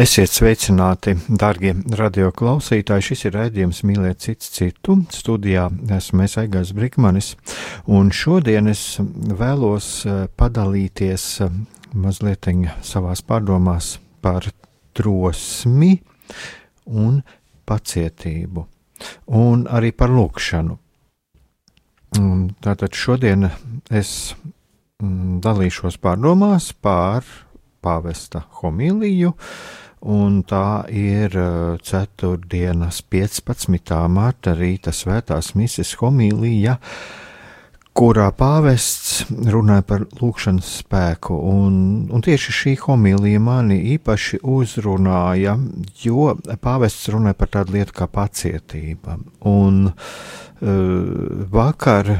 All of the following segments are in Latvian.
esiet sveicināti, darbie radioklausītāji. Šis ir raidījums Mīliet cits citu. Studijā esmu es Aigars Brikmanis, un šodien es vēlos eh, padalīties eh, mazliet savās pārdomās par drosmi un pacietību, un arī par lūkšanu. Tātad šodien es Mm, dalīšos pārdomās par pāvesta homīliju, un tā ir uh, ceturtdienas 15. mārta rīta svētās mises homīlija, kurā pāvests runāja par lūkšanas spēku, un, un tieši šī homīlija mani īpaši uzrunāja, jo pāvests runāja par tādu lietu kā pacietība, un uh, vakar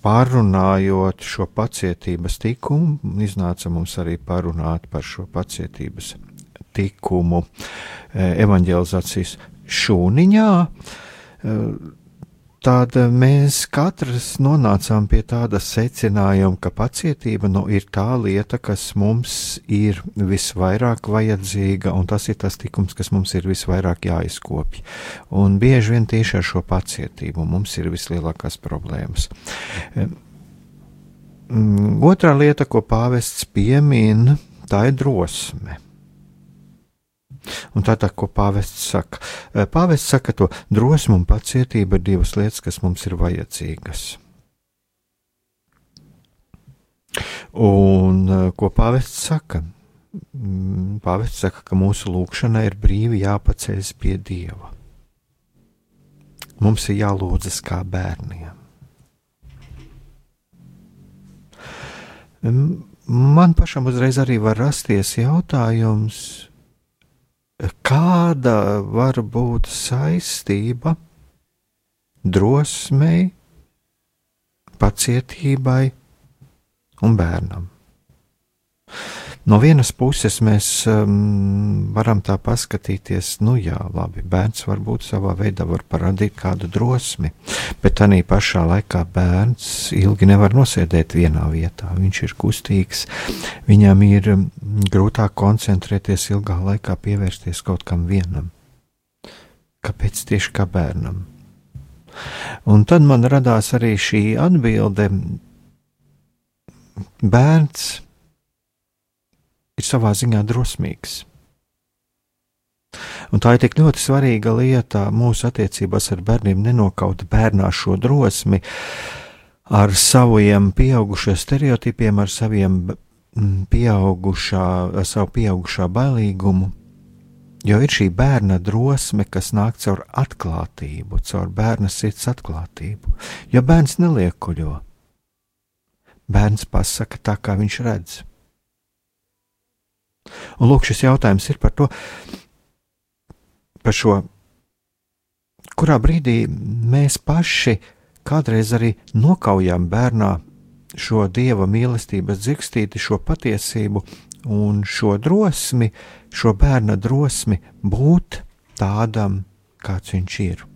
pārunājot šo pacietības tikumu, iznāca mums arī parunāt par šo pacietības tikumu e, evanģelizācijas šūniņā. E, tad mēs katrs nonācām pie tāda secinājuma, ka pacietība nu, ir tā lieta, kas mums ir visvairāk vajadzīga, un tas ir tas tikums, kas mums ir visvairāk jāizkopj. Un bieži vien tieši ar šo pacietību mums ir vislielākās problēmas. Otra lieta, ko pāvests piemin, tā ir drosme. Un tā tā, ko pāvests saka. Pāvests saka, to drosme un pacietība ir divas lietas, kas mums ir vajadzīgas. Un ko pāvests saka? Mm, pāvests saka, ka mūsu lūkšanai ir brīvi jāpaceļas pie Dieva. Mums ir jālūdzas kā bērniem. Man pašam uzreiz arī var rasties jautājums, kāda var būt saistība drosmei, pacietībai un bērnam. No vienas puses mēs um, varam tā paskatīties, nu jā, labi, bērns varbūt savā veidā var parādīt kādu drosmi, bet tā pašā laikā bērns ilgi nevar nosēdēt vienā vietā. Viņš ir kustīgs, viņam ir um, grūtāk koncentrēties ilgā laikā, pievērsties kaut kam vienam. Kāpēc tieši kā bērnam? Un tad man radās arī šī atbilde. Bērns ir savā ziņā drosmīgs. Un tā ir tik ļoti svarīga lieta mūsu attiecībās ar bērniem, nenokaut bērnā šo drosmi ar saviem pieaugušiem stereotipiem, ar saviem mm, pieaugušā, ar savu pieaugušā bailīgumu. Jo ir šī bērna drosme, kas nāk caur atklātību, caur bērna sirds atklātību. Jo bērns neliekuļo. Bērns pasaka tā, kā viņš redz. Un lūk, šis jautājums ir par to, par šo, kurā brīdī mēs paši kādreiz arī nokaujām bērnā šo dieva mīlestības dzirstīti, šo patiesību un šo drosmi, šo bērna drosmi būt tādam, kāds viņš ir.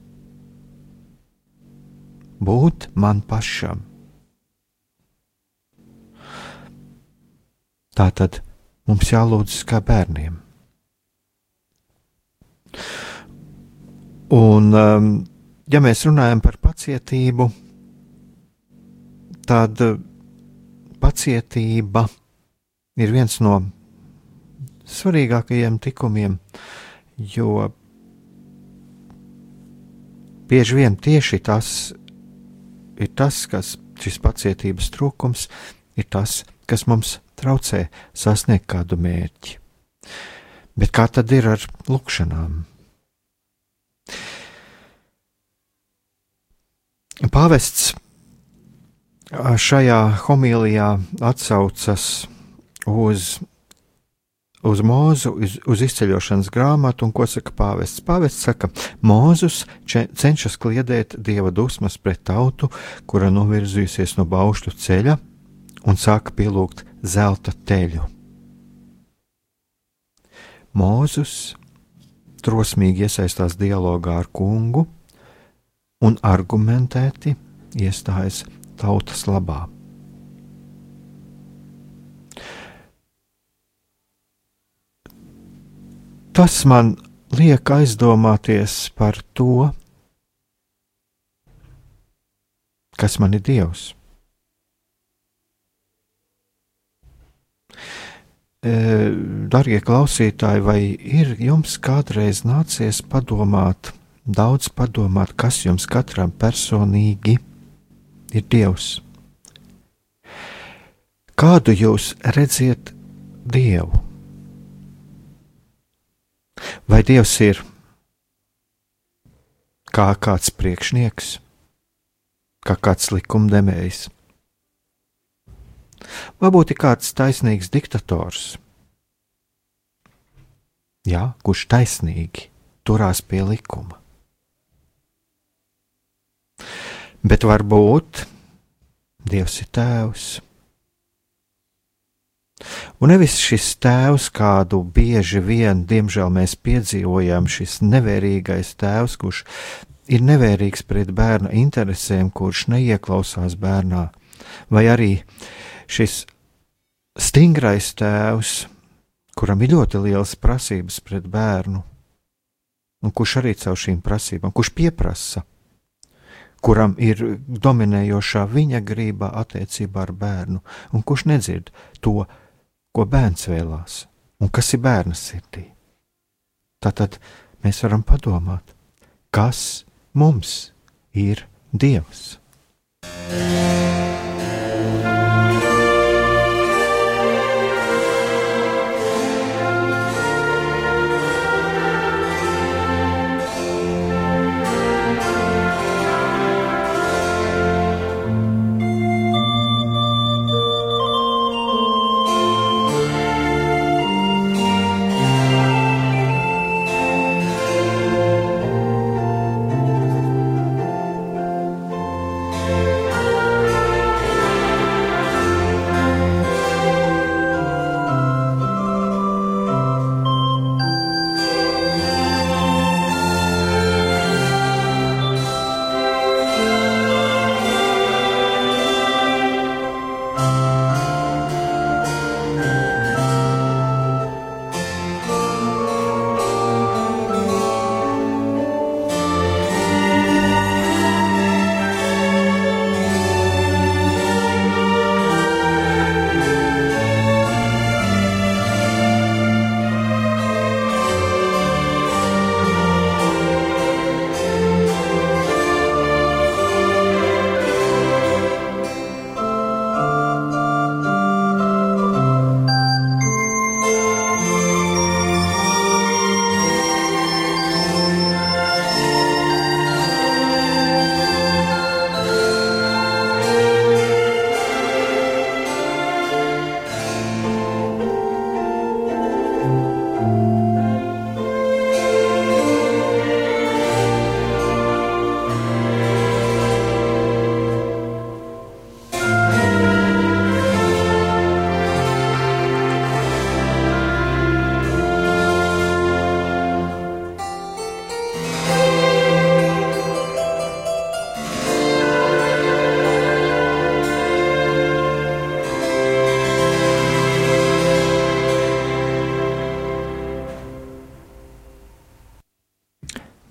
Būt man pašam. Tā tad mums jālūdzas kā bērniem. Un, um, ja mēs runājam par pacietību, tad uh, pacietība ir viens no svarīgākajiem tikumiem, jo bieži vien tieši tas ir tas, kas šis pacietības trūkums ir tas, kas mums traucē sasniegt kādu mērķi. Bet kā tad ir ar lūkšanām? Pāvests šajā homilijā atsaucas uz, uz mūzu, uz, uz izceļošanas grāmatu, un ko saka pāvests? Pāvests saka, Mūzus cenšas kliedēt dieva dusmas pret tautu, kura novirzījusies no baušļu ceļa un sāka pielūgt zelta teļu. Mūzus drosmīgi iesaistās dialogā ar kungu un argumentēti iestājas tautas labā. Tas man liek aizdomāties par to, kas man ir Dievs. Darbie klausītāji, vai ir jums kādreiz nācies padomāt, daudz padomāt, kas jums katram personīgi ir Dievs? Kādu jūs redziet Dievu? Vai Dievs ir kā kāds priekšnieks, kā kāds likumdevējs? Varbūt ir kāds taisnīgs diktators, jā, kurš taisnīgi turās pie likuma. Bet varbūt Dievs ir tēvs. Un nevis šis tēvs, kādu bieži vien, diemžēl, mēs piedzīvojam, šis nevērīgais tēvs, kurš ir nevērīgs pret bērna interesēm, kurš neieklausās bērnā, vai arī uh, šis stingrais tēvs, kuram ir ļoti liels prasības pret bērnu, un kurš arī caur šīm prasībām, kurš pieprasa, kuram ir dominējošā viņa grība attiecībā ar bērnu, un kurš nedzird to, ko bērns vēlās, un kas ir bērna sirdī. Tātad mēs varam padomāt, kas mums ir Dievs. Yeah.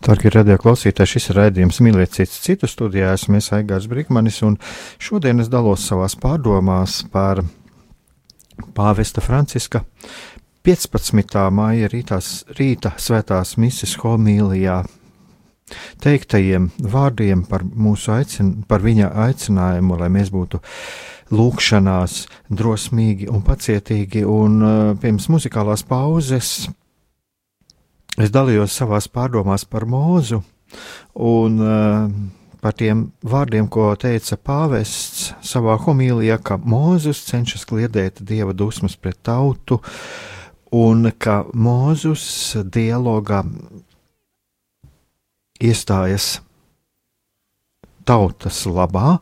Darbie radio klausītāji, šis ir raidījums Mīliet cits citu studijā. Esmu Aigārs Brīkmanis, un šodien es dalos savās pārdomās par pāvesta Franciska 15. māja rītās, rīta svētās mises homīlijā teiktajiem vārdiem par, aicin, par viņa aicinājumu, lai mēs būtu lūkšanās, drosmīgi un pacietīgi. Un uh, pirms muzikālās pauzes es dalījos savās pārdomās par mūzu un uh, par tiem vārdiem, ko teica pāvests savā homīlijā, ka Mūzus cenšas kliedēt dieva dusmas pret tautu, un ka Mūzus dialogā iestājas tautas labā,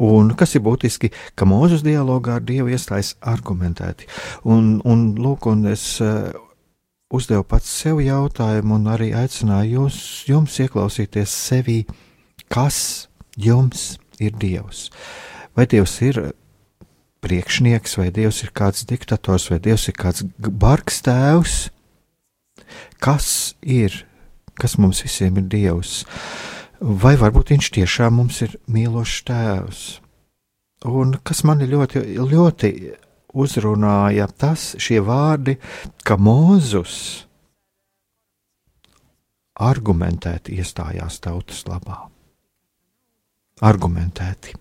un kas ir būtiski, ka Mūzes dialogā ar Dievu iestājas argumentēti. Un, un lūk, un es uh, uzdevu pats sev jautājumu un arī aicināju jūs, jums ieklausīties sevī, kas jums ir Dievs. Vai Dievs ir priekšnieks, vai Dievs ir kāds diktators, vai Dievs ir kāds bargs tēvs? Kas ir kas mums visiem ir Dievs. Vai varbūt Viņš tiešām mums ir mīlošs Tēvs? Un kas mani ļoti, ļoti uzrunāja, tas šie vārdi, ka Mūzus argumentēti iestājās tautas labā. Argumentēti.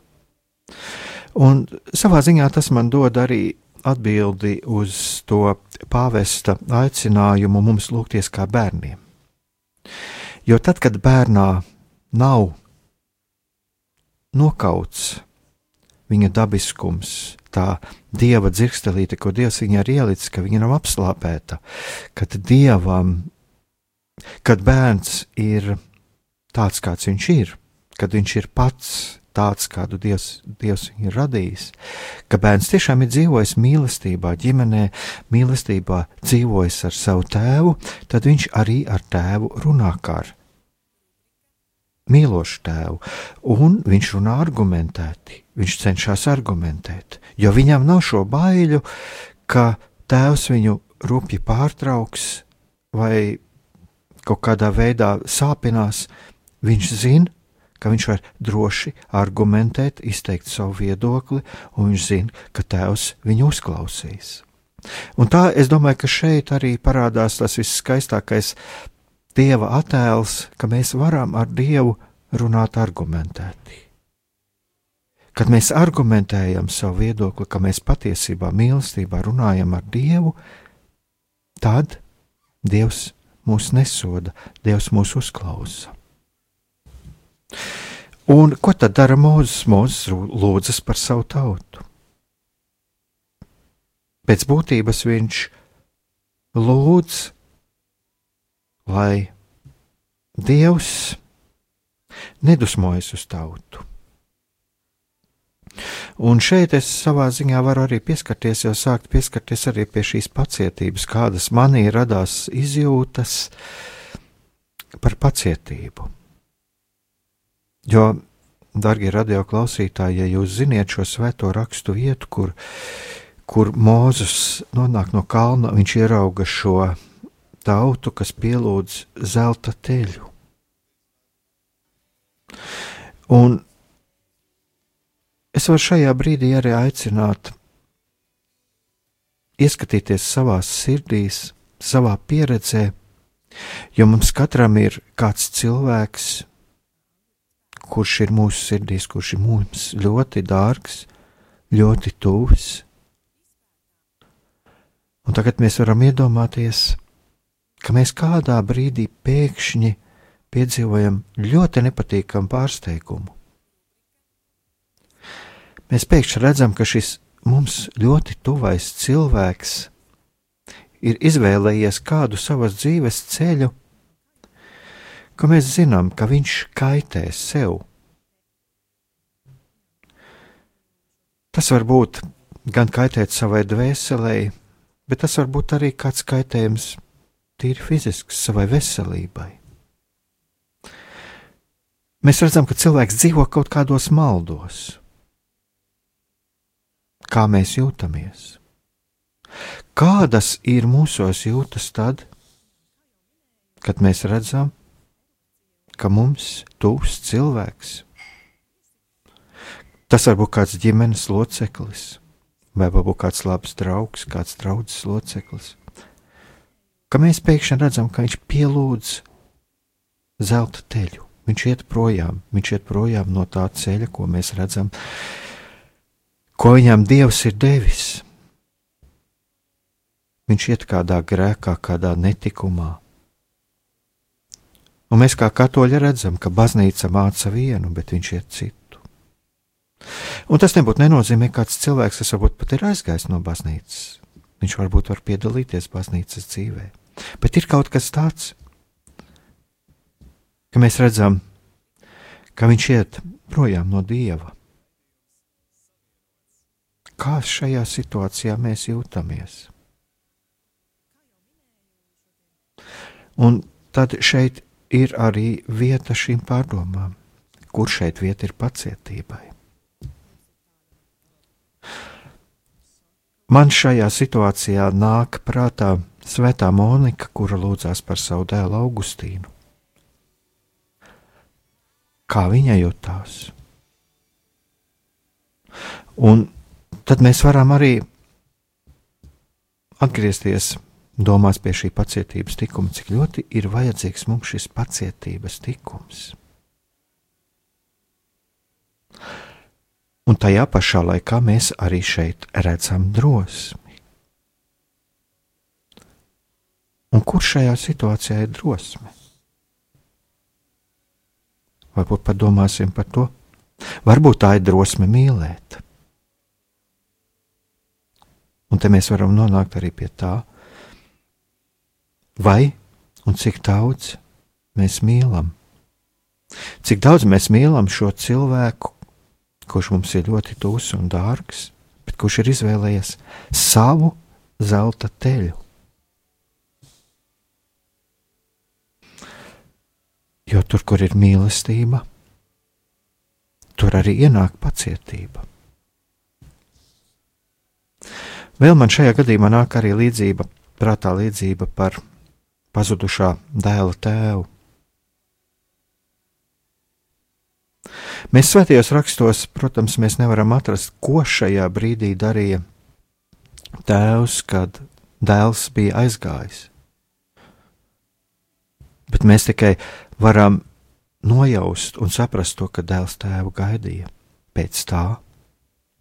Un savā ziņā tas man dod arī atbildi uz to pāvesta aicinājumu mums lūgties kā bērniem. Jo tad, kad bērnā nav nokauts viņa dabiskums, tā dieva dzirkstelīte, ko dievs viņai ir ielicis, ka viņa nav apslāpēta, kad dievam, kad bērns ir tāds, kāds viņš ir, kad viņš ir pats tāds, kādu dievs, dievs viņu ir radījis, ka bērns tiešām ir dzīvojis mīlestībā, ģimenē, mīlestībā dzīvojis ar savu tēvu, tad viņš arī ar tēvu runā kā ar mīlošu tēvu, un viņš runā argumentēti. Viņš cenšas argumentēt, jo viņam nav šo baiļu, ka tēvs viņu rupji pārtrauks vai kaut kādā veidā sāpinās. Viņš zina, ka viņš var droši argumentēt, izteikt savu viedokli, un viņš zina, ka tēvs viņu uzklausīs. Un tā es domāju, ka šeit arī parādās tas viskaistākais Dieva attēls, ka mēs varam ar Dievu runāt argumentēti. Kad mēs argumentējam savu viedokli, ka mēs patiesībā mīlestībā runājam ar Dievu, tad Dievs mūs nesoda, Dievs mūs uzklausa. Un ko tad dara Mozus? Mozus lūdzas par savu tautu. Pēc būtības viņš lūdz, lai Dievs nedusmojas uz tautu. Un šeit es savā ziņā varu arī pieskarties, jau sākt pieskarties arī pie šīs pacietības, kādas manī radās izjūtas par pacietību. Jo, darbie radio klausītāji, ja jūs ziniet šo svēto rakstu vietu, kur, kur Mozus nonāk no kalna, viņš ierauga šo tautu, kas pielūdz zelta teļu. Un es varu šajā brīdī arī aicināt ieskatīties savā sirdīs, savā pieredzē, jo mums katram ir kāds cilvēks, kurš ir mūsu sirdīs, kurš ir mums ļoti dārgs, ļoti tuvs. Un tagad mēs varam iedomāties, ka mēs kādā brīdī pēkšņi piedzīvojam ļoti nepatīkamu pārsteigumu. Mēs pēkšņi redzam, ka šis mums ļoti tuvais cilvēks ir izvēlējies kādu savas dzīves ceļu, ka mēs zinām, ka viņš kaitē sev. Tas var būt gan kaitēt savai dvēselē, bet tas var būt arī kāds kaitējums tīri fizisks savai veselībai. Mēs redzam, ka cilvēks dzīvo kaut kādos maldos. Kā mēs jūtamies? Kādas ir mūsos jūtas tad, kad mēs redzam, ka mums tūs cilvēks? Tas var būt kāds ģimenes loceklis, vai varbūt kāds labs draugs, kāds draugs loceklis, ka mēs pēkšņi redzam, ka viņš pielūdz zelta teļu. Viņš iet projām, viņš iet projām no tā ceļa, ko mēs redzam, ko viņam Dievs ir devis. Viņš iet kādā grēkā, kādā netikumā. Un mēs kā katoļi redzam, ka baznīca māca vienu, bet viņš iet citu. Un tas nebūtu nenozīmē, ka kāds cilvēks, kas varbūt pat ir aizgājis no baznīcas, viņš varbūt var piedalīties baznīcas dzīvē. Bet ir kaut kas tāds, ka mēs redzam, ka viņš iet projām no dieva. Kā šajā situācijā mēs jūtamies? Un tad šeit ir arī vieta šīm pārdomām, kur šeit vieta ir pacietībai. Man šajā situācijā nāk prātā Svētā Monika, kura lūdzās par savu dēlu Augustīnu. Kā viņa jutās? Un tad mēs varam arī atgriezties domās pie šī pacietības tikuma, cik ļoti ir vajadzīgs mums šis pacietības tikums. Un tajā pašā laikā mēs arī šeit redzam drosmi. Un kurš šajā situācijā ir drosme? Varbūt padomāsim par to. Varbūt tā ir drosme mīlēt. Un te mēs varam nonākt arī pie tā, vai un cik daudz mēs mīlam. Cik daudz mēs mīlam šo cilvēku, kurš mums ir ļoti tūs un dārgs, bet kurš ir izvēlējies savu zelta teļu. Jo tur, kur ir mīlestība, tur arī ienāk pacietība. Vēl man šajā gadījumā nāk arī līdzība, prātā līdzība par pazudušā dēla tēvu. Mēs svētajos rakstos, protams, mēs nevaram atrast, ko šajā brīdī darīja tēvs, kad dēls bija aizgājis. Bet mēs tikai varam nojaust un saprast to, ka dēls tēvu gaidīja pēc tā,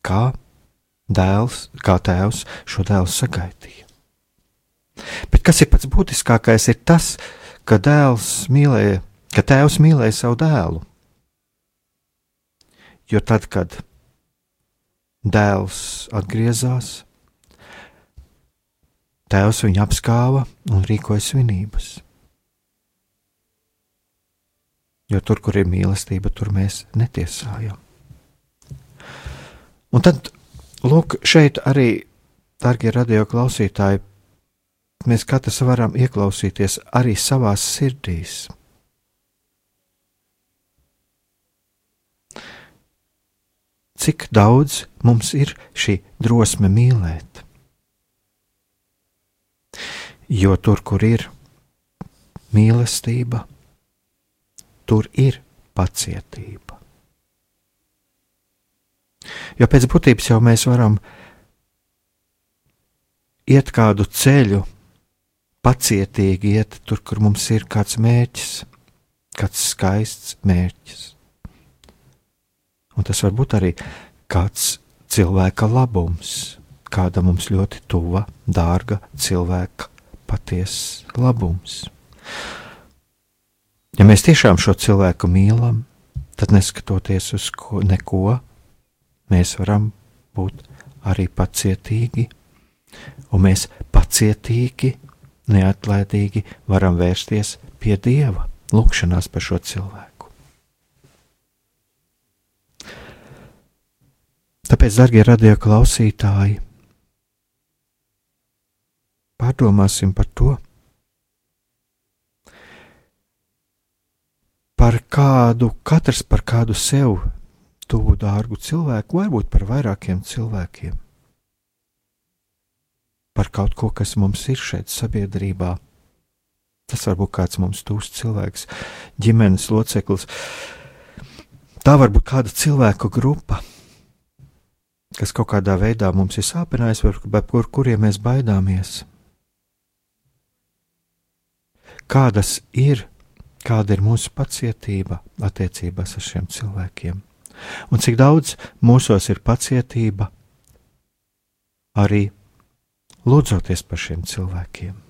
kā dēls, kā tēvs šo dēlu sagaidīja. Bet kas ir pats būtiskākais, ir tas, ka dēls mīlēja, ka tēvs mīlēja savu dēlu. Jo tad, kad dēls atgriezās, tēvs viņu apskāva un rīkoja svinības. Jo tur, kur ir mīlestība, tur mēs netiesājam. Un tad, lūk, šeit arī, darbie radio klausītāji, mēs katrs varam ieklausīties arī savās sirdīs. Cik daudz mums ir šī drosme mīlēt? Jo tur, kur ir mīlestība, tur ir pacietība. Jo pēc būtības jau mēs varam iet kādu ceļu, pacietīgi iet tur, kur mums ir kāds mērķis, kāds skaists mērķis. Un tas var būt arī kāds cilvēka labums, kāda mums ļoti tuva, dārga cilvēka patiesa labums. Ja mēs tiešām šo cilvēku mīlam, tad neskatoties uz ko, neko, mēs varam būt arī pacietīgi, un mēs pacietīgi, neatlaidīgi varam vērsties pie Dieva, lūgšanās par šo cilvēku. Tāpēc, darbie radio klausītāji, pārdomāsim par to, par kādu, katrs par kādu sev tuvu dārgu cilvēku, varbūt par vairākiem cilvēkiem. Par kaut ko, kas mums ir šeit sabiedrībā. Tas var būt kāds mums tūs cilvēks, ģimenes loceklis. Tā var būt kāda cilvēku grupa, kas kaut kādā veidā mums ir sāpinājusi, vai kur, kuriem mēs baidāmies. kādas ir, kāda ir mūsu pacietība attiecībās ar šiem cilvēkiem, un cik daudz mūsos ir pacietība arī lūdzoties par šiem cilvēkiem.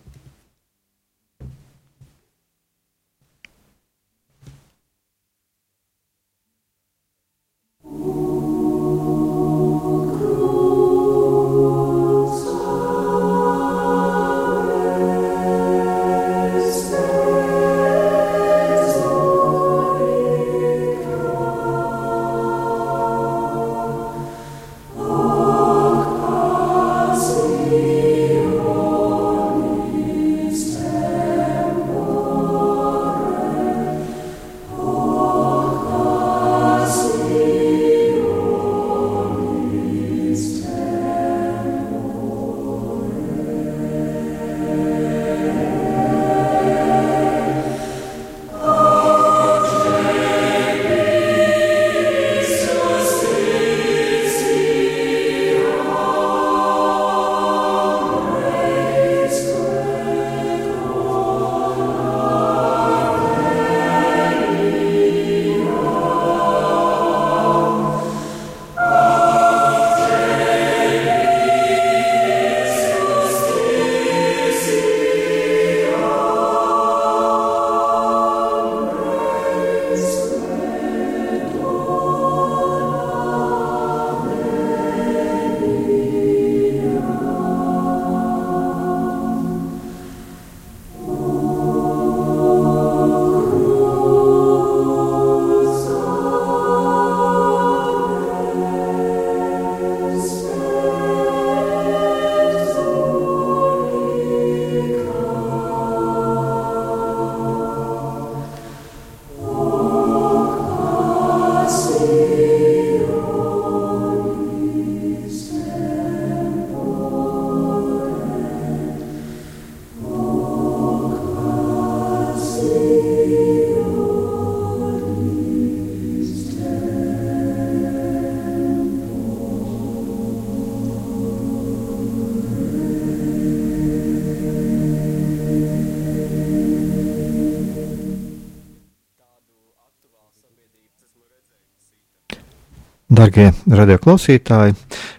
Darbie radioklausītāji,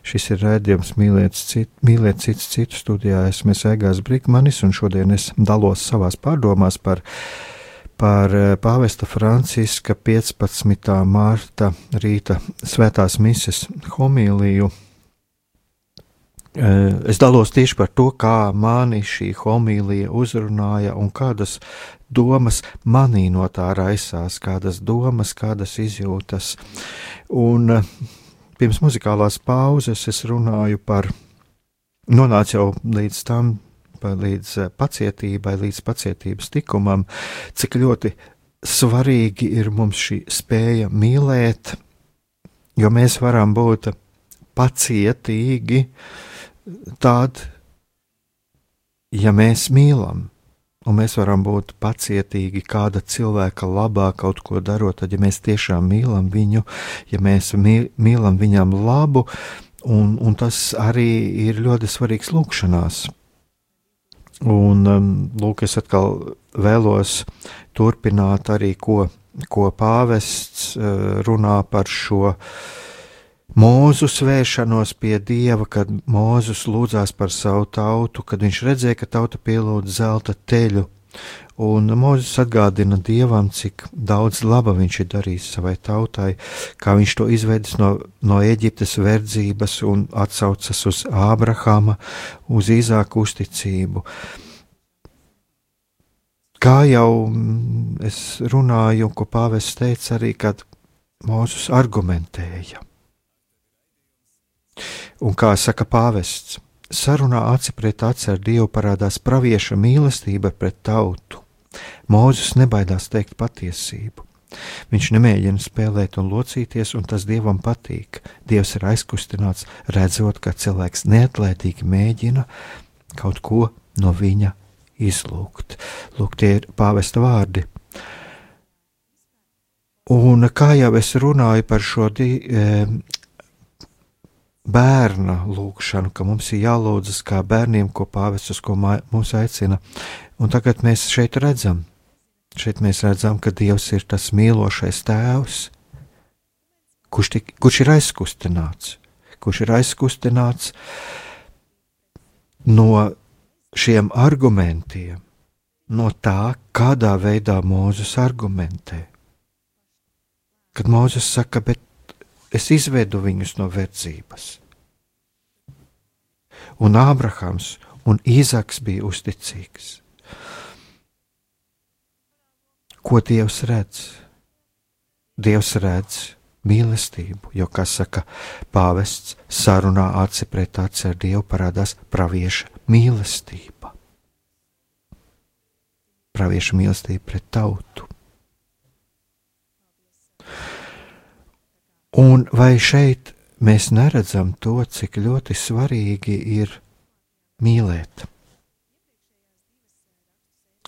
šis ir raidījums Mīliet, cit, mīliet cits citu studijā. Esmu Egāns Brīsmanis, un šodien es dalos savās pārdomās par, par eh, pāvesta Franciska 15. mārta rīta svētās mises homīliju. Eh, es dalos tieši par to, kā mani šī homīlija uzrunāja un kādas domas manī no tā raisās, kādas domas, kādas izjūtas. Un eh, pirms muzikālās pauzes es runāju par, nonācu jau līdz tam, līdz eh, pacietībai, līdz pacietības tikumam, cik ļoti svarīgi ir mums šī spēja mīlēt, jo mēs varam būt pacietīgi tad, ja mēs mīlam un mēs varam būt pacietīgi kāda cilvēka labā kaut ko darot, tad, ja mēs tiešām mīlam viņu, ja mēs mīlam viņam labu, un, un tas arī ir ļoti svarīgs lūkšanās. Un, um, lūk, es atkal vēlos turpināt arī, ko, ko pāvests uh, runā par šo uh, Mūzu svēršanos pie dieva, kad Mūzus lūdzās par savu tautu, kad viņš redzēja, ka tauta pielūdz zelta teļu, un Mūzus atgādina dievam, cik daudz laba viņš ir darījis savai tautai, kā viņš to izveidis no, no Eģiptes verdzības un atsaucas uz Ābrahama, uz Īzāku uzticību. Kā jau es runāju, ko pāvests teica arī, kad Mūzus argumentēja Un kā saka pāvests, sarunā aci pret aci ar Dievu parādās pravieša mīlestība pret tautu. Mūzis nebaidās teikt patiesību. Viņš nemēģina spēlēt un locīties, un tas dievam patīk. Dievs ir aizkustināts, redzot, ka cilvēks neatlētīgi mēģina kaut ko no viņa izlūgt. Lūk, tie ir pāvesta vārdi. Un kā jau es runāju par šo di, e, bērna lūgšanu, ka mums ir jālūdzas kā bērniem, ko pāvests uz ko mūs aicina. Un tagad mēs šeit redzam, šeit mēs redzam, ka Dievs ir tas mīlošais tēvs, kurš, tik, kurš ir aizkustināts, kurš ir aizkustināts no šiem argumentiem, no tā, kādā veidā Mūzes argumentē. Kad Mūzes saka, bet es izvedu viņus no verdzības. Un Ābrahams un Īzaks bija uzticīgs. Ko Dievs redz? Dievs redz mīlestību, jo, kā saka pāvests, sarunā aci pret aci ar Dievu parādās pravieša mīlestība. Pravieša mīlestība pret tautu. Un vai šeit mēs neredzam to, cik ļoti svarīgi ir mīlēt?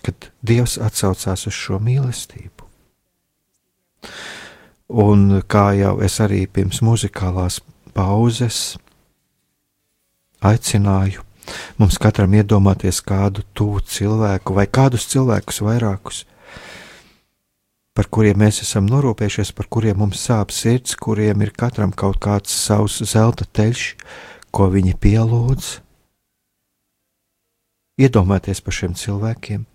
Kad Dievs atsaucās uz šo mīlestību. Un kā jau es arī pirms muzikālās pauzes aicināju, mums katram iedomāties kādu tuvu cilvēku vai kādus cilvēkus vairākus, par kuriem mēs esam norūpējušies, par kuriem mums sāp sirds, kuriem ir katram kaut kāds savs zelta teļš, ko viņi pielūdz. Iedomājieties par šiem cilvēkiem,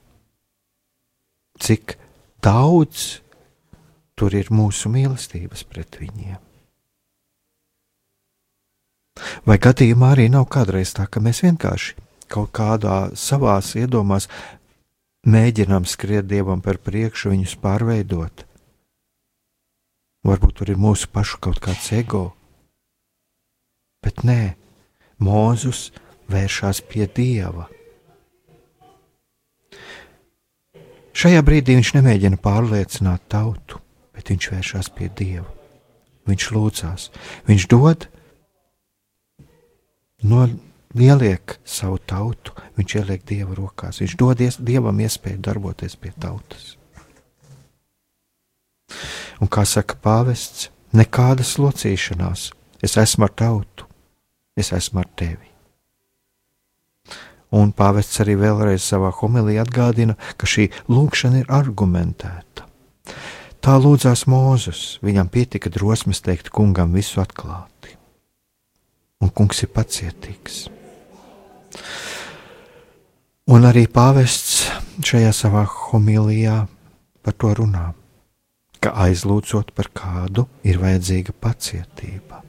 cik daudz tur ir mūsu mīlestības pret viņiem. Vai gadījumā arī nav kādreiz tā, ka mēs vienkārši kaut kādā savās iedomās mēģinām skriet dievam par priekšu, viņus pārveidot. Varbūt tur ir mūsu pašu kaut kāds ego, bet nē, Mūzus vēršas pie dieva. Šajā brīdī viņš nemēģina pārliecināt tautu, bet viņš vēršas pie dieva. Viņš lūdzās, viņš dod no ieliek savu tautu, viņš ieliek dieva rokās, viņš dodies dievam iespēju darboties pie tautas. Un kā saka pāvests, nekādas locīšanās, es esmu ar tautu, es esmu ar tevi. Un pāvests arī vēlreiz savā homilijā atgādina, ka šī lūkšana ir argumentēta. Tā lūdzās Mūzus, viņam pietika drosmes teikt kungam visu atklāti. Un kungs ir pacietīgs. Un arī pāvests šajā savā homilijā par to runā, ka aizlūdzot par kādu ir vajadzīga pacietība.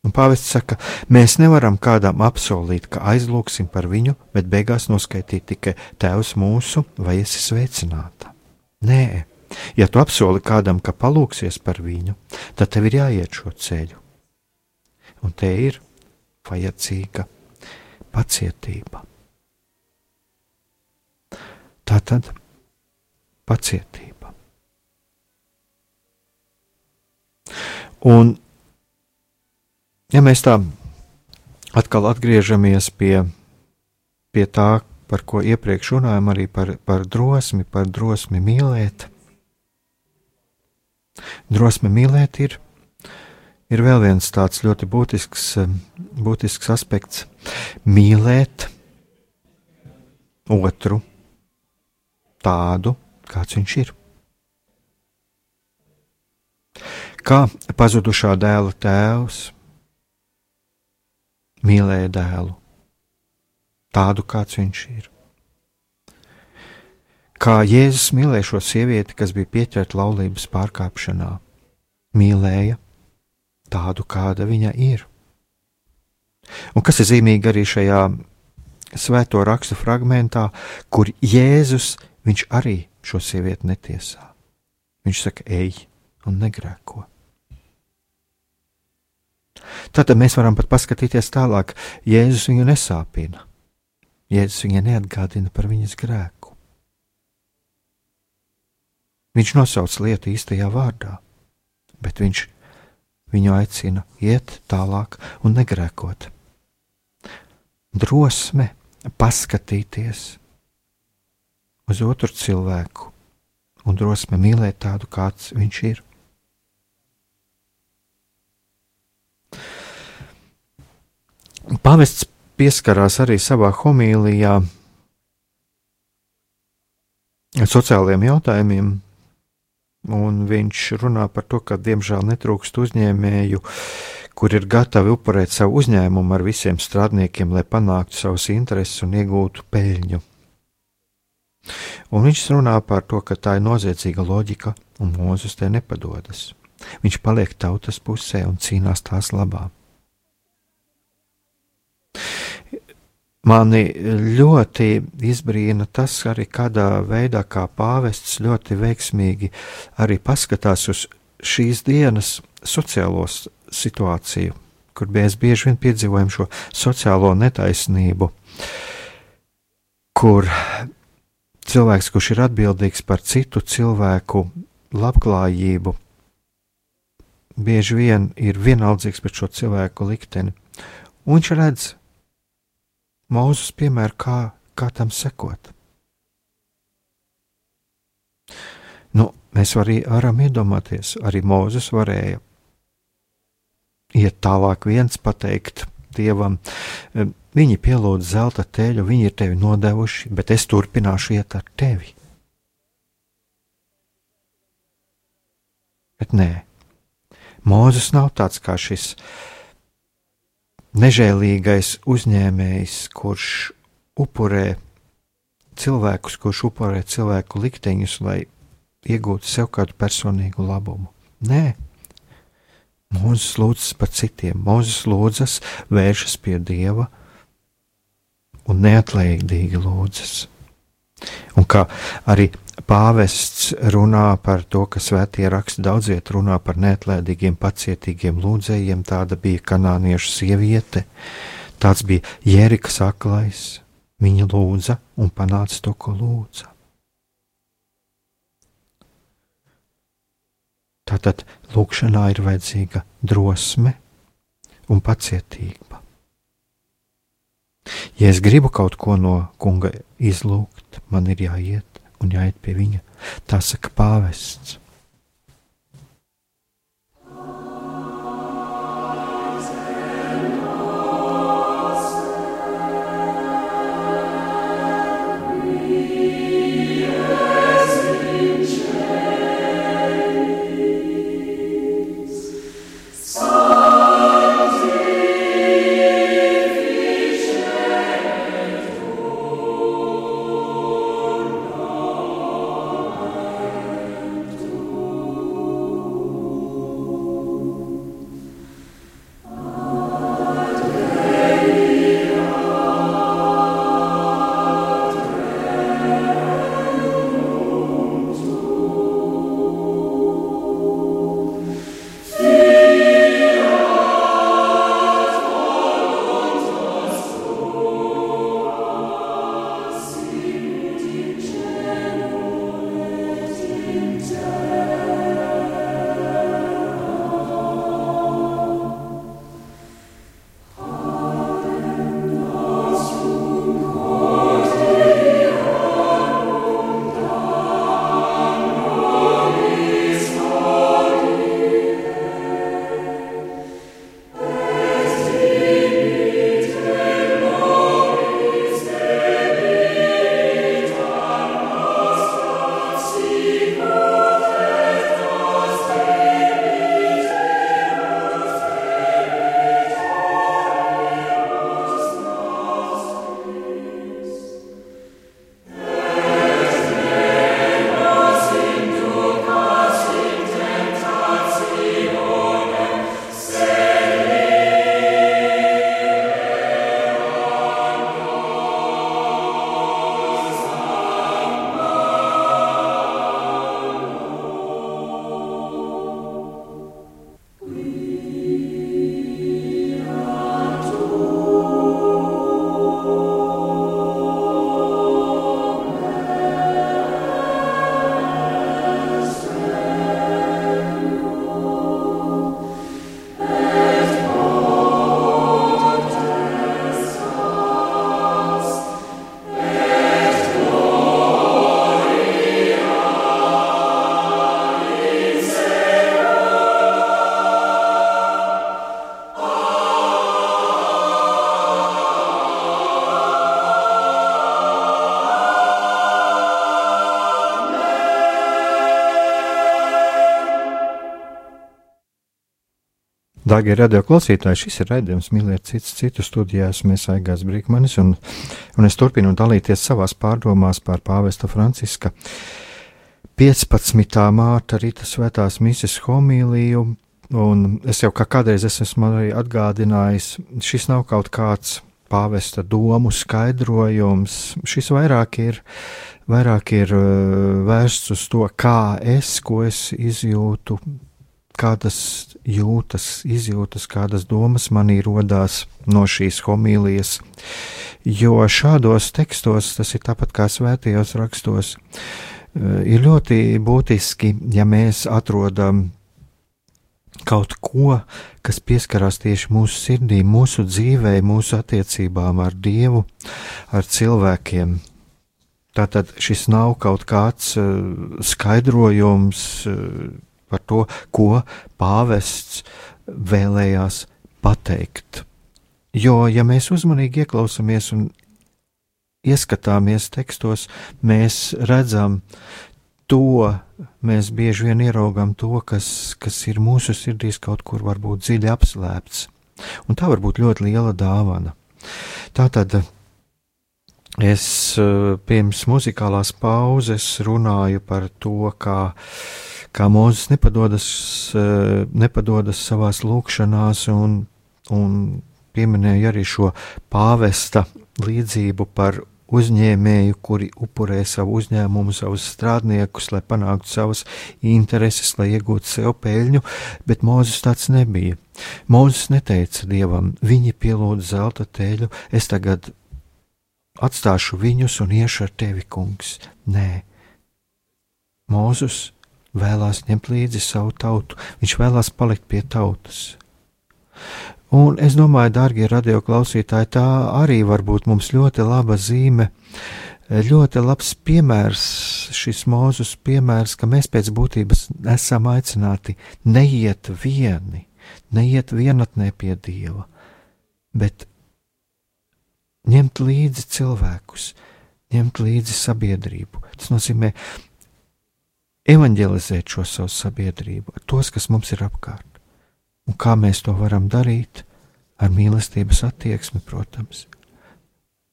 Un pāvests saka, mēs nevaram kādam apsolīt, ka aizlūgsim par viņu, bet beigās noskaitīt tikai Tēvs mūsu vai esi sveicināta. Nē, ja tu apsoli kādam, ka palūksies par viņu, tad tev ir jāiet šo ceļu. Un te ir vajadzīga pacietība. Tā tad pacietība. Un, ja mēs tā atkal atgriežamies pie, pie tā, par ko iepriekš runājām, arī par, par drosmi, par drosmi mīlēt. Drosme mīlēt ir ir vēl viens tāds ļoti būtisks, eh, būtisks aspekts - mīlēt otru tādu, kāds viņš ir. Kā pazudušā dēla tēvs mīlēja dēlu, tādu kāds viņš ir. Kā Jēzus mīlēja šo sievieti, kas bija pieķerta laulības pārkāpšanā, mīlēja tādu, kāda viņa ir. Un kas ir zīmīgi arī šajā svēto rakstu fragmentā, kur Jēzus arī šo sievieti netiesā. Viņš saka, ej un negrēko. Tātad mēs varam pat paskatīties tālāk. Jēzus viņu nesāpina. Jēzus viņai neatgādina par viņas grēku. Viņš nosauc lietu īstajā vārdā, bet viņš viņu aicina iet tālāk un negrēkot. Drosme paskatīties uz otru cilvēku un drosme mīlēt tādu, kāds viņš ir. Pavests pieskarās arī savā homīlijā sociālajiem jautājumiem, un viņš runā par to, ka diemžēl netrūkst uzņēmēju, kur ir gatavi upurēt savu uzņēmumu ar visiem strādniekiem, lai panāktu savus intereses un iegūtu peļņu. Un viņš runā par to, ka tā ir noziedzīga loģika, un Mozus te nepadodas. Viņš paliek tautas pusē un cīnās tās labā. Mani ļoti izbrīna tas, arī kādā veidā, kā pāvests ļoti veiksmīgi arī paskatās uz šīs dienas sociālo situāciju, kur mēs bieži vien piedzīvojam šo sociālo netaisnību, kur cilvēks, kurš ir atbildīgs par citu cilvēku labklājību, bieži vien ir vienaldzīgs pret šo cilvēku likteni, un viņš redz, Mūzes piemēru, kā, kā tam sekot. Nu, mēs arī varam iedomāties, arī Mūzes varēja iet tālāk, viens pateikt dievam, viņi pielūdz zelta teļu, viņi ir tevi nodevuši, bet es turpināšu iet ar tevi. Bet nē, Mūzes nav tāds kā šis nežēlīgais uzņēmējs, kurš upurē cilvēkus, kurš upurē cilvēku likteņus, lai iegūtu sev kādu personīgu labumu. Nē, Mūzes lūdzas par citiem, Mūzes lūdzas, vēršas pie Dieva un neatlaidīgi lūdzas. Un kā arī pāvests runā par to, ka svētie raksti daudziet runā par neatlēdīgiem, pacietīgiem lūdzējiem. Tāda bija kanāniešu sieviete, tāds bija Jēriks aklais. Viņa lūdza un panāca to, ko lūdza. Tātad lūkšanā ir vajadzīga drosme un pacietība. Ja es gribu kaut ko no kunga izlūgt, man ir jāiet un jāiet pie viņa. Tā saka pāvests. Dārgie radio klausītāji, šis ir raidījums Mīlēt citu, citu studijās. Mēs aigās Brīkmanis un, un es turpinu dalīties savās pārdomās par pāvesta Franciska 15. mārta rīta svētās mises homīliju. Un es jau kā kādreiz esmu arī atgādinājis, šis nav kaut kāds pāvesta domu skaidrojums. Šis vairāk ir, vairāk ir uh, vērsts uz to, kā es, ko es izjūtu kādas jūtas, izjūtas, kādas domas manī rodās no šīs homīlijas. Jo šādos tekstos, tas ir tāpat kā svētajos rakstos, eh, ir ļoti būtiski, ja mēs atrodam kaut ko, kas pieskarās tieši mūsu sirdī, mūsu dzīvē, mūsu attiecībām ar Dievu, ar cilvēkiem. Tātad šis nav kaut kāds uh, skaidrojums, uh, par to, ko pāvests vēlējās pateikt. Jo, ja mēs uzmanīgi ieklausāmies un ieskatāmies tekstos, mēs redzam to, mēs bieži vien ieraugam to, kas, kas ir mūsu sirdīs kaut kur varbūt dziļi apslēpts. Un tā var būt ļoti liela dāvana. Tā tad es eh, pirms muzikālās pauzes runāju par to, kā kā Mozus nepadodas, eh, nepadodas savās lūkšanās un, un pieminēja arī šo pāvesta līdzību par uzņēmēju, kuri upurē savu uzņēmumu, savus strādniekus, lai panāktu savas intereses, lai iegūtu sev peļņu, bet Mozus tāds nebija. Mozus neteica dievam, viņi pielūdz zelta teļu, es tagad atstāšu viņus un iešu ar tevi, kungs. Nē, Mozus vēlās ņemt līdzi savu tautu, viņš vēlās palikt pie tautas. Un es domāju, darbie radioklausītāji, tā arī var būt mums ļoti laba zīme, ļoti labs piemērs, šis mūzus piemērs, ka mēs pēc būtības esam aicināti neiet vieni, neiet vienatnē pie Dieva, bet ņemt līdzi cilvēkus, ņemt līdzi sabiedrību. Tas nozīmē evanģelizēt šo savu sabiedrību, tos, kas mums ir apkārt. Un kā mēs to varam darīt? Ar mīlestības attieksmi, protams.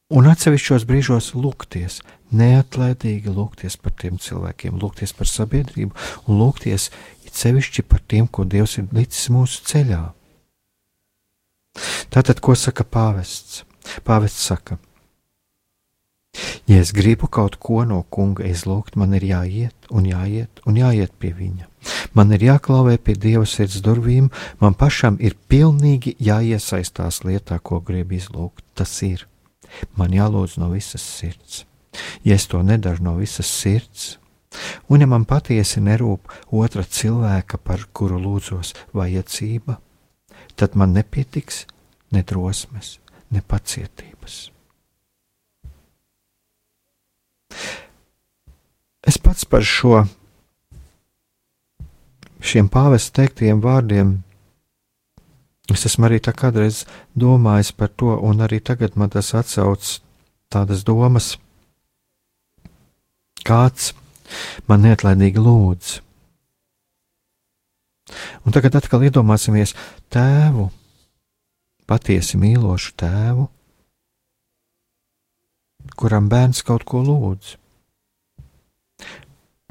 Un atsevišķos brīžos lūgties, neatlaidīgi lūgties par tiem cilvēkiem, lūgties par sabiedrību un lūgties it sevišķi par tiem, ko Dievs ir licis mūsu ceļā. Tātad, ko saka pāvests? Pāvests saka, Ja es gribu kaut ko no kunga izlūgt, man ir jāiet un jāiet un jāiet pie viņa. Man ir jāklauvē pie dieva sirds durvīm, man pašam ir pilnīgi jāiesaistās lietā, ko grib izlūgt. Tas ir. Man jālūdz no visas sirds. Ja es to nedaru no visas sirds, un ja man patiesi nerūp otra cilvēka, par kuru lūdzos, vajadzība, tad man nepietiks ne drosmes, ne pacietības. Es pats par šo, šiem pāvesta teiktiem vārdiem, es esmu arī tā kādreiz domājis par to, un arī tagad man tas atsauc tādas domas, kāds man neatlaidīgi lūdz. Un tagad atkal iedomāsimies tēvu, patiesi mīlošu tēvu, kuram bērns kaut ko lūdz.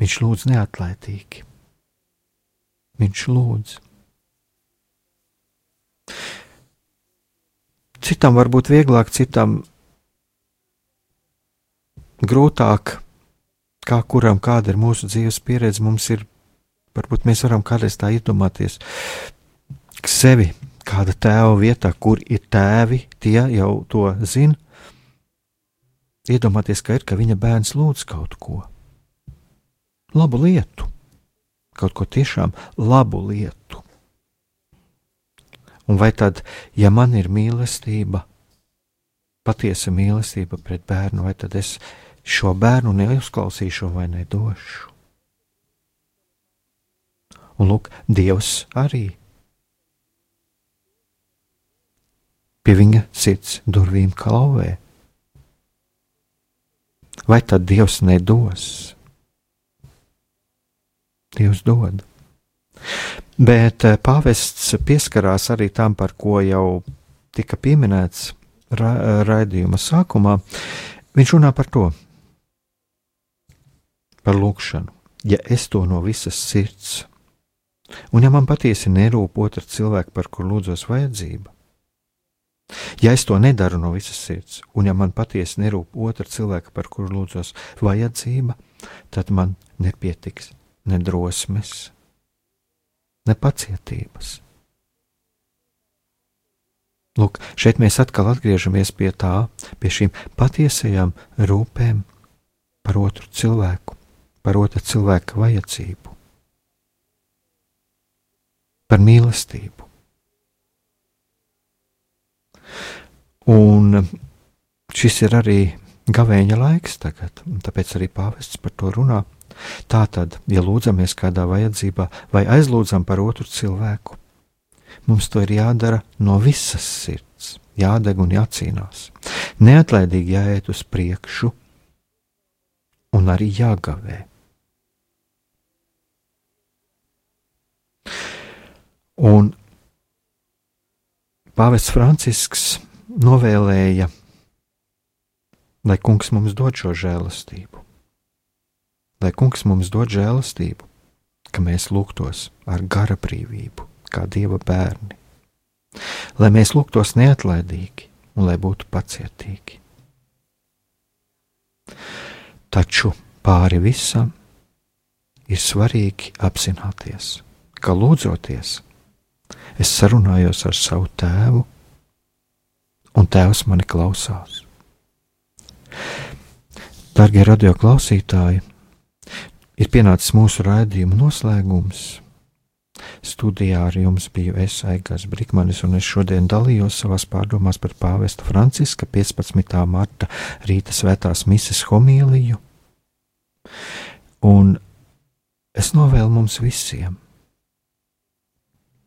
Viņš lūdz neatlaidīgi. Viņš lūdz. Citam var būt vieglāk, citam grūtāk, kā kuram kāda ir mūsu dzīves pieredze. Mums ir, varbūt mēs varam kādreiz tā iedomāties, sevi kāda tēva vietā, kur ir tēvi, tie jau to zina. Iedomāties, ka ir, ka viņa bērns lūdz kaut ko labu lietu, kaut ko tiešām labu lietu. Un vai tad, ja man ir mīlestība, patiesa mīlestība pret bērnu, vai tad es šo bērnu neuzklausīšu vai nedošu? Un lūk, Dievs arī pie viņa sirds durvīm klauvē. Vai tad Dievs nedos? Dievs dod. Bet eh, pāvests pieskarās arī tam, par ko jau tika pieminēts ra raidījuma sākumā. Viņš runā par to, par lūkšanu. Ja es to no visas sirds, un ja man patiesi nerūp otra cilvēka, par kuru lūdzos vajadzība, ja es to nedaru no visas sirds, un ja man patiesi nerūp otra cilvēka, par kuru lūdzos vajadzība, tad man nepietiks ne drosmes, ne pacietības. Lūk, šeit mēs atkal atgriežamies pie tā, pie šīm patiesajām rūpēm par otru cilvēku, par otra cilvēka vajadzību, par mīlestību. Un šis ir arī gavēņa laiks tagad, un tāpēc arī pāvests par to runā. Tātad, ja lūdzamies kādā vajadzībā vai aizlūdzam par otru cilvēku, mums to ir jādara no visas sirds, jādeg un jācīnās. Neatlaidīgi jāiet uz priekšu un arī jāgavē. Un Pāvests Francisks novēlēja, lai kungs mums dod šo žēlastību lai kungs mums dod žēlastību, ka mēs lūgtos ar gara brīvību, kā dieva bērni, lai mēs lūgtos neatlaidīgi un lai būtu pacietīgi. Taču pāri visam ir svarīgi apzināties, ka lūdzoties, es sarunājos ar savu tēvu, un tēvs mani klausās. Darbie radio klausītāji, Ir pienācis mūsu raidījuma noslēgums. Studijā ar jums biju es, Aigars Brikmanis, un es šodien dalījos savās pārdomās par pāvesta Franciska 15. marta rīta svētās mises homīliju. Un es novēlu mums visiem,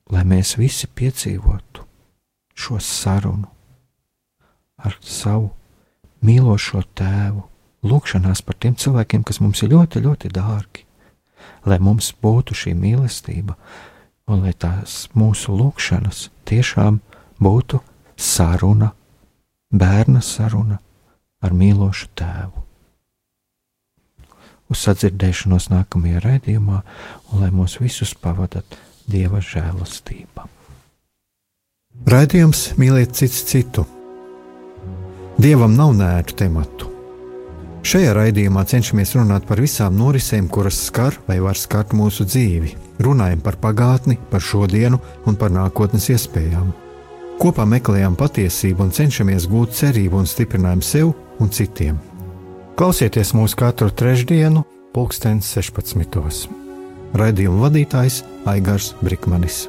lai mēs visi piedzīvotu šo sarunu ar savu mīlošo tēvu, lūkšanās par tiem cilvēkiem, kas mums ir ļoti, ļoti dārgi, lai mums būtu šī mīlestība, un lai tās mūsu lūkšanas tiešām būtu saruna, bērna saruna ar mīlošu tēvu. Uz sadzirdēšanos nākamajā raidījumā, un lai mūs visus pavadat Dieva žēlastība. Raidījums mīliet cits citu. Dievam nav nērtu tematu Šajā raidījumā cenšamies runāt par visām norisēm, kuras skar vai var skart mūsu dzīvi. Runājam par pagātni, par šodienu un par nākotnes iespējām. Kopā meklējam patiesību un cenšamies gūt cerību un stiprinājumu sev un citiem. Klausieties mūsu katru trešdienu, pulksten 16. Raidījuma vadītājs Aigars Brikmanis.